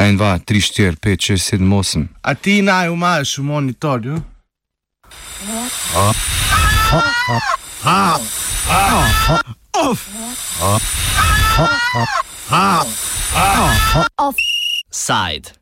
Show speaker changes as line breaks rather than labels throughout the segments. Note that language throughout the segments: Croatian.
1, 2, 3, 4, 5, 6, 7, 8.
A ti naj umaš v monitorju?
Side.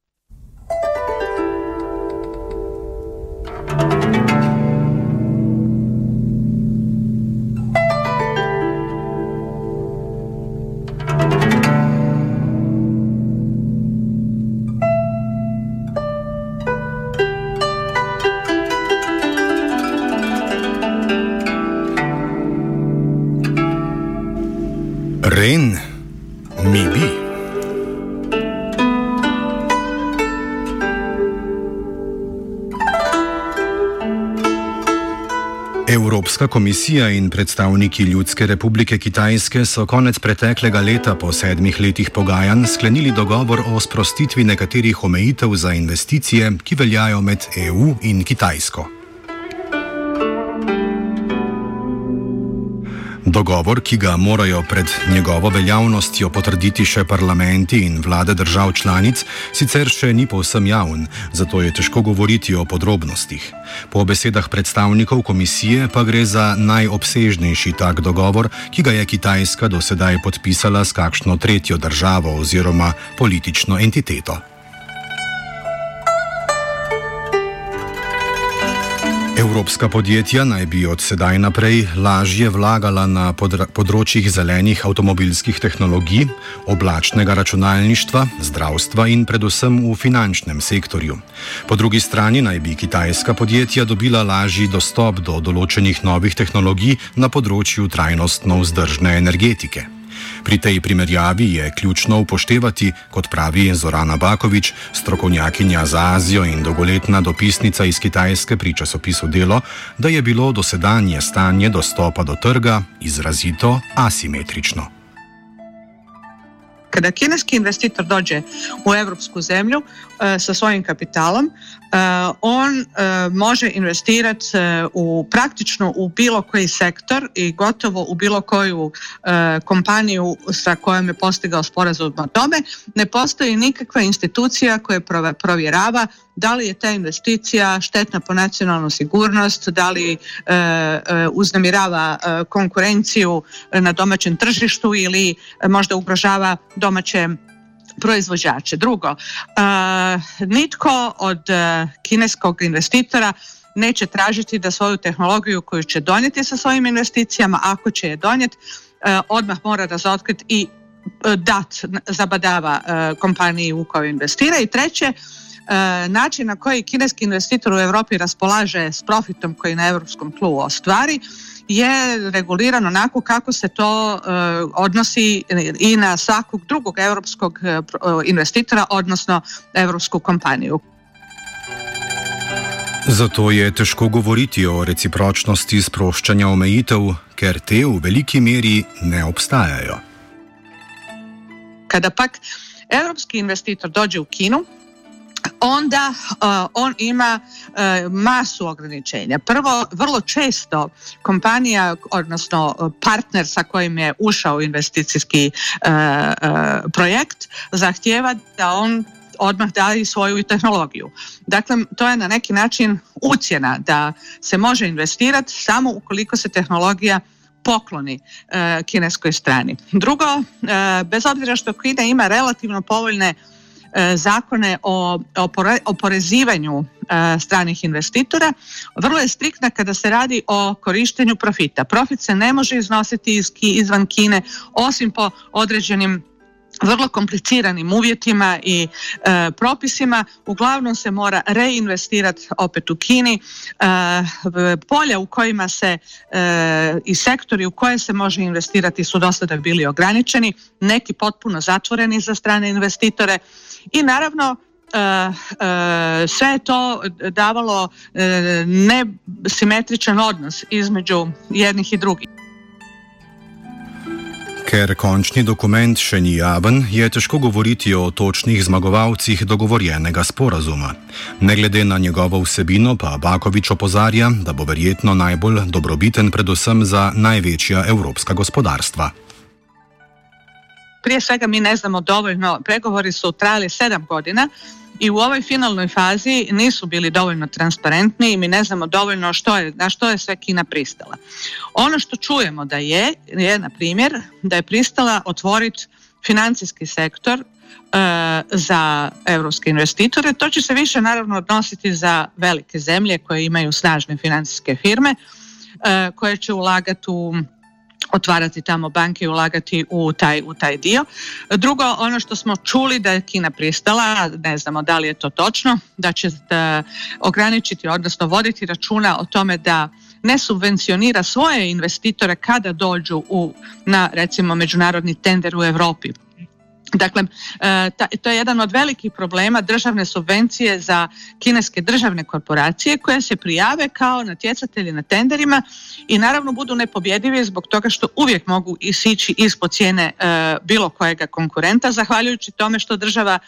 Evropska komisija in predstavniki Ljudske republike Kitajske so konec preteklega leta po sedmih letih pogajanj sklenili dogovor o sprostitvi nekaterih omejitev za investicije, ki veljajo med EU in Kitajsko. Dogovor, ki ga morajo pred njegovo veljavnostjo potrditi še parlamenti in vlade držav članic, sicer še ni povsem javn, zato je težko govoriti o podrobnostih. Po besedah predstavnikov komisije pa gre za najobsežnejši tak dogovor, ki ga je Kitajska do sedaj podpisala s kakšno tretjo državo oziroma politično entiteto. Evropska podjetja naj bi od sedaj naprej lažje vlagala na področjih zelenih avtomobilskih tehnologij, oblačnega računalništva, zdravstva in predvsem v finančnem sektorju. Po drugi strani naj bi kitajska podjetja dobila lažji dostop do določenih novih tehnologij na področju trajnostno vzdržne energetike. Pri tej primerjavi je ključno upoštevati, kot pravi Zorana Bakovič, strokovnjakinja za Azijo in dolgoletna dopisnica iz Kitajske pri časopisu Delo, da je bilo dosedanje stanje dostopa do trga izrazito asimetrično.
Kada kineski investitor dođe u europsku zemlju e, sa svojim kapitalom, e, on e, može investirati u praktično u bilo koji sektor i gotovo u bilo koju kompaniju sa kojom je postigao sporazum o tome. Ne postoji nikakva institucija koja provjerava da li je ta investicija štetna po nacionalnu sigurnost, da li uznemirava konkurenciju na domaćem tržištu ili možda ugrožava domaće proizvođače. Drugo, nitko od kineskog investitora neće tražiti da svoju tehnologiju koju će donijeti sa svojim investicijama, ako će je donijeti, odmah mora razotkriti i dat zabadava kompaniji u koju investira. I treće, način na koji kineski investitor u Europi raspolaže s profitom koji na europskom tlu ostvari je reguliran onako kako se to uh, odnosi i na svakog drugog europskog uh, investitora, odnosno europsku kompaniju.
Zato je težko govoriti o recipročnosti sproščanja omejitev, ker te v veliki meri ne obstajajo.
Kada pak evropski investitor dođe u Kinu, onda uh, on ima uh, masu ograničenja. Prvo, vrlo često kompanija, odnosno partner sa kojim je ušao investicijski projekt, zahtjeva da on odmah daje svoju tehnologiju. Dakle, to je na neki način ucjena da se može investirati samo ukoliko se tehnologija pokloni e, kineskoj strani. Drugo, e, bez obzira što Kina ima relativno povoljne E, zakone o oporezivanju e, stranih investitora, vrlo je striktna kada se radi o korištenju profita. Profit se ne može iznositi izvan Kine osim po određenim vrlo kompliciranim uvjetima i e, propisima uglavnom se mora reinvestirati opet u Kini polja u kojima se i sektori u koje se može investirati su do sada bili ograničeni neki potpuno zatvoreni za strane investitore i naravno e, e, sve je to davalo e, nesimetričan odnos između jednih i drugih.
Ker končni dokument še ni javen, je težko govoriti o točnih zmagovalcih dogovorjenega sporazuma. Ne glede na njegovo vsebino, pa Bakovič opozarja, da bo verjetno najbolj dobrobiten predvsem za največja evropska gospodarstva.
prije svega mi ne znamo dovoljno, pregovori su trajali sedam godina i u ovoj finalnoj fazi nisu bili dovoljno transparentni i mi ne znamo dovoljno što je, na što je sve Kina pristala. Ono što čujemo da je, je na primjer da je pristala otvoriti financijski sektor E, za europske investitore. To će se više naravno odnositi za velike zemlje koje imaju snažne financijske firme e, koje će ulagati u otvarati tamo banke i ulagati u taj, u taj dio. Drugo, ono što smo čuli da je Kina pristala, ne znamo da li je to točno, da će da ograničiti, odnosno voditi računa o tome da ne subvencionira svoje investitore kada dođu u, na recimo međunarodni tender u Europi Dakle, e, to je jedan od velikih problema državne subvencije za kineske državne korporacije koje se prijave kao natjecatelji na tenderima i naravno budu nepobjedivi zbog toga što uvijek mogu isići ispod cijene e, bilo kojega konkurenta zahvaljujući tome što država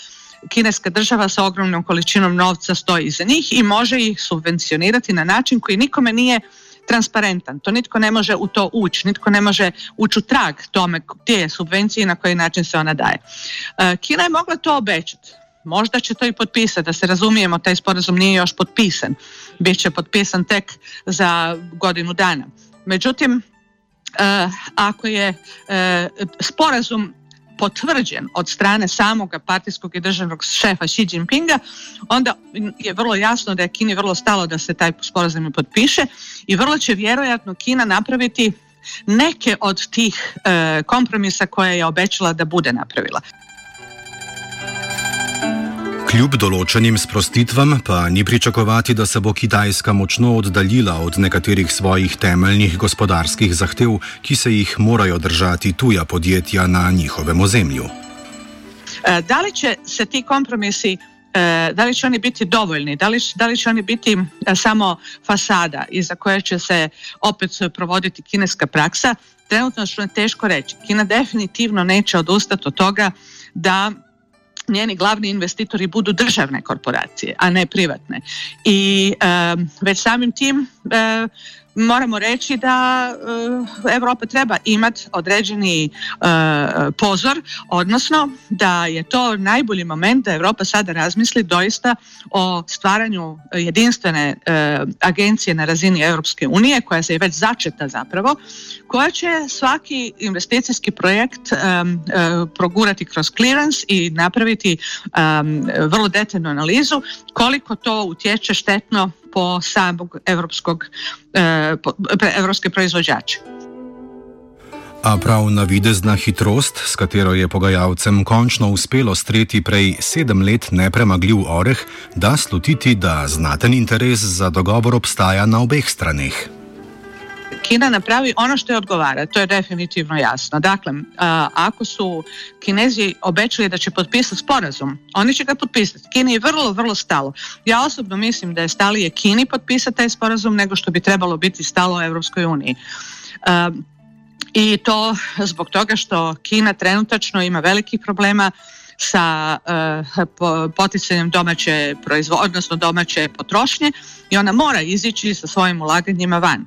kineska država sa ogromnom količinom novca stoji iza njih i može ih subvencionirati na način koji nikome nije transparentan. To nitko ne može u to ući, nitko ne može ući u trag tome gdje je subvencije i na koji način se ona daje. E, Kina je mogla to obećati. Možda će to i potpisati, da se razumijemo, taj sporazum nije još potpisan. Biće potpisan tek za godinu dana. Međutim, e, ako je e, sporazum potvrđen od strane samoga partijskog i državnog šefa Xi Jinpinga, onda je vrlo jasno da je Kini vrlo stalo da se taj sporazum potpiše i vrlo će vjerojatno Kina napraviti neke od tih e, kompromisa koje je obećala da bude napravila.
Kljub določenim sprostitvam pa ni pričakovati, da se bo Kitajska močno oddaljila od nekaterih svojih temeljnih gospodarskih zahtev, ki se jih morajo držati tuja podjetja na njihovem ozemlju.
E, da li će se ti kompromisi e, da li će oni biti dovoljni, da li, da li će oni biti e, samo fasada iza koje će se opet provoditi kineska praksa, trenutno što je teško reći. Kina definitivno neće odustati od toga da njeni glavni investitori budu državne korporacije, a ne privatne. I već samim tim moramo reći da Europa treba imati određeni e, pozor, odnosno da je to najbolji moment da Europa sada razmisli doista o stvaranju jedinstvene e, agencije na razini Europske unije koja se je već začeta zapravo, koja će svaki investicijski projekt e, progurati kroz clearance i napraviti vrlo detaljnu analizu koliko to utječe štetno po samog evropskog, eh, evropske proizvođače.
A prav navidezna hitrost, s katero je pogajalcem končno uspelo streti prej sedem let nepremagljiv oreh, da slutiti, da znaten interes za dogovor obstaja na obeh straneh.
Kina napravi ono što je odgovara, to je definitivno jasno. Dakle, ako su Kinezi obećali da će potpisati sporazum, oni će ga potpisati. Kini je vrlo, vrlo stalo. Ja osobno mislim da je stalije Kini potpisati taj sporazum nego što bi trebalo biti stalo Europskoj uniji. I to zbog toga što Kina trenutačno ima velikih problema sa poticanjem domaće proizvodnje, odnosno domaće potrošnje i ona mora izići sa svojim ulaganjima van.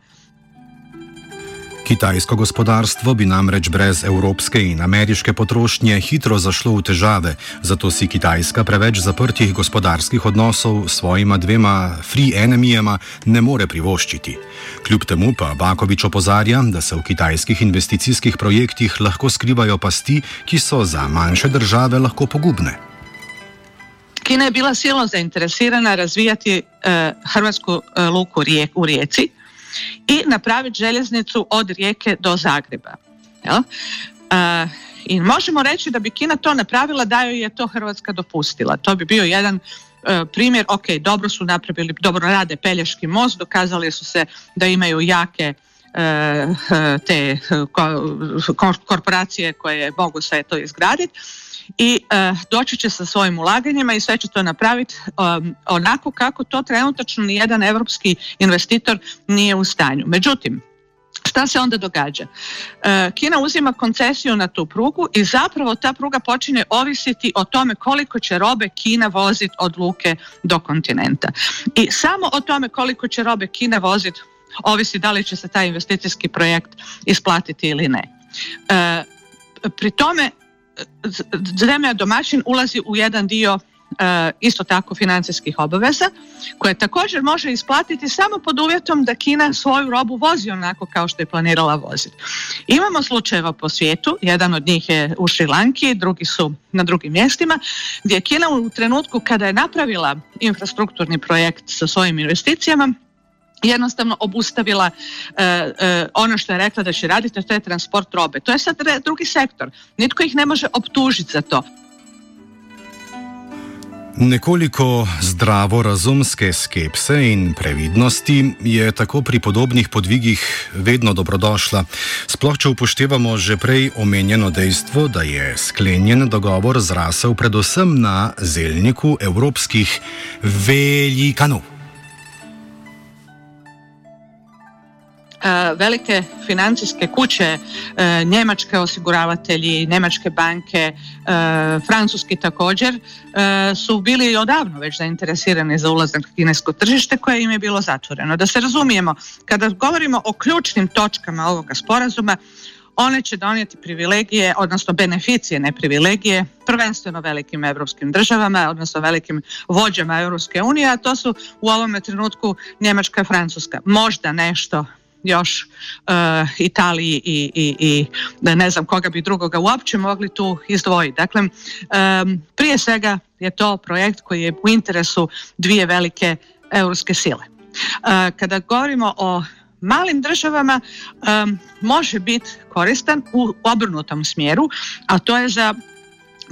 Kitajsko gospodarstvo bi namreč brez evropske in ameriške potrošnje hitro zašlo v težave, zato si Kitajska preveč zaprtih gospodarskih odnosov s svojima dvema free enemijema ne more privoščiti. Kljub temu pa Bakovič opozarja, da se v kitajskih investicijskih projektih lahko skrivajo pasti, ki so za manjše države lahko pogubne.
Kina je bila silno zainteresirana razvijati uh, hrvatsku uh, luku u Rijeci, i napraviti željeznicu od Rijeke do Zagreba. Jel? E, I možemo reći da bi Kina to napravila da joj je to Hrvatska dopustila. To bi bio jedan e, primjer, ok, dobro su napravili, dobro rade Pelješki most, dokazali su se da imaju jake e, te korporacije koje mogu sve to izgraditi i uh, doći će sa svojim ulaganjima i sve će to napraviti um, onako kako to trenutačno ni jedan europski investitor nije u stanju. Međutim, Šta se onda događa? E, Kina uzima koncesiju na tu prugu i zapravo ta pruga počinje ovisiti o tome koliko će robe Kina voziti od luke do kontinenta. I samo o tome koliko će robe Kina voziti ovisi da li će se taj investicijski projekt isplatiti ili ne. E, pri tome zemlja domaćin ulazi u jedan dio E, isto tako financijskih obaveza koje također može isplatiti samo pod uvjetom da Kina svoju robu vozi onako kao što je planirala voziti. Imamo slučajeva po svijetu, jedan od njih je u Šrilanki, drugi su na drugim mjestima, gdje je Kina u trenutku kada je napravila infrastrukturni projekt sa svojim investicijama, jednostavno obustavila e, e, ono što je rekla da će raditi, to je transport robe. To je sad drugi sektor. Nitko ih ne može optužiti za to.
Nekoliko zdravorazumske skepse in previdnosti je tako pri podobnih podvigih vedno dobrodošla. Sploh če upoštevamo že prej omenjeno dejstvo, da je sklenjen dogovor zrasel predvsem na zelniku evropskih velikanov.
Velike financijske kuće, e, njemačke osiguravatelji, njemačke banke, e, francuski također, su bili odavno već zainteresirani za ulazak na kinesko tržište koje im je bilo zatvoreno. Da se razumijemo, kada govorimo o ključnim točkama ovoga sporazuma, one će donijeti privilegije, odnosno beneficije, ne privilegije, prvenstveno velikim europskim državama, odnosno velikim vođama Europske unije, a to su u ovome trenutku Njemačka i Francuska. Možda nešto još uh, Italiji i, i, i ne znam koga bi drugoga uopće mogli tu izdvojiti. Dakle, um, prije svega je to projekt koji je u interesu dvije velike europske sile. Uh, kada govorimo o malim državama um, može biti koristan u obrnutom smjeru, a to je za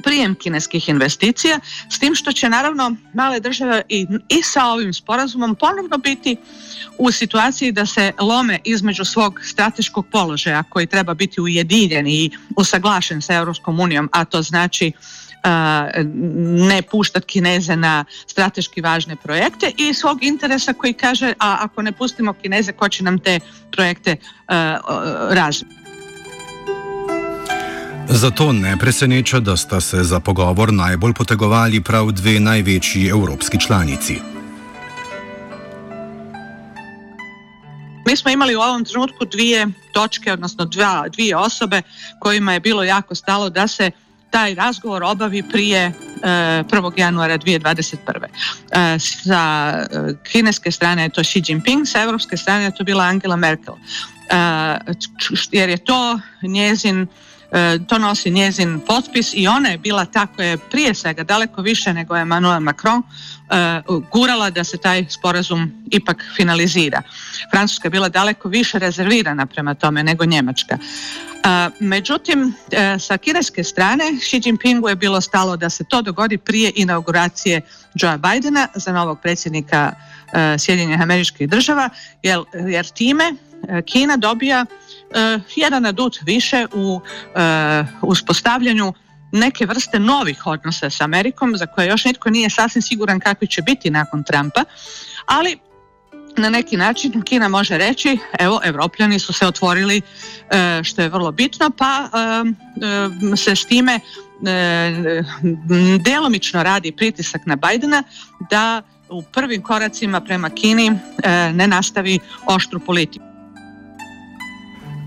prijem kineskih investicija, s tim što će naravno male države i, i sa ovim sporazumom ponovno biti u situaciji da se lome između svog strateškog položaja koji treba biti ujedinjen i usaglašen sa Europskom unijom, a to znači ne puštati Kineze na strateški važne projekte i svog interesa koji kaže a ako ne pustimo Kineze ko će nam te projekte razviti.
Zato ne preseneča, da sta se za pogovor najbolj potegovali prav dve največji evropski članici.
Mi smo imali u ovom trenutku dvije točke, odnosno dva, dvije osobe kojima je bilo jako stalo da se taj razgovor obavi prije e, 1. januara 2021. E, sa e, kineske strane je to Xi Jinping, sa europske strane je to bila Angela Merkel. E, jer je to njezin E, to nosi njezin potpis i ona je bila ta koja je prije svega daleko više nego Emmanuel Macron e, gurala da se taj sporazum ipak finalizira. Francuska je bila daleko više rezervirana prema tome nego Njemačka. E, međutim, sa kineske strane Xi Jinpingu je bilo stalo da se to dogodi prije inauguracije Joe Bidena za novog predsjednika Sjedinjenih američkih država, jer, time Kina dobija jedan adut više u eh, uspostavljanju neke vrste novih odnosa s Amerikom za koje još nitko nije sasvim siguran kakvi će biti nakon Trumpa, ali na neki način Kina može reći evo Evropljani su se otvorili eh, što je vrlo bitno pa se s time delomično radi pritisak na Bajdena da u prvim koracima prema Kini ne nastavi oštru politiku.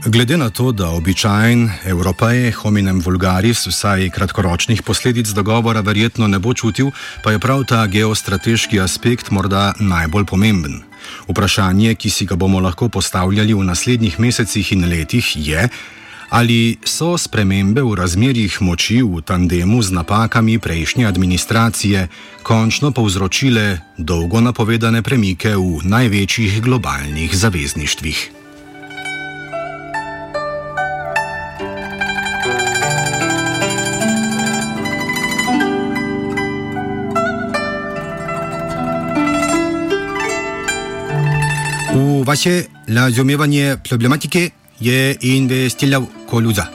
Glede na to, da običajen Evropej hominem vulgaris vsaj kratkoročnih posledic dogovora verjetno ne bo čutil, pa je prav ta geostrateški aspekt morda najbolj pomemben. Vprašanje, ki si ga bomo lahko postavljali v naslednjih mesecih in letih, je, ali so spremembe v razmerjih moči v tandemu z napakami prejšnje administracije končno povzročile dolgo napovedane premike v največjih globalnih zavezništvih. обаче, la zomeva nie problematike je investil la.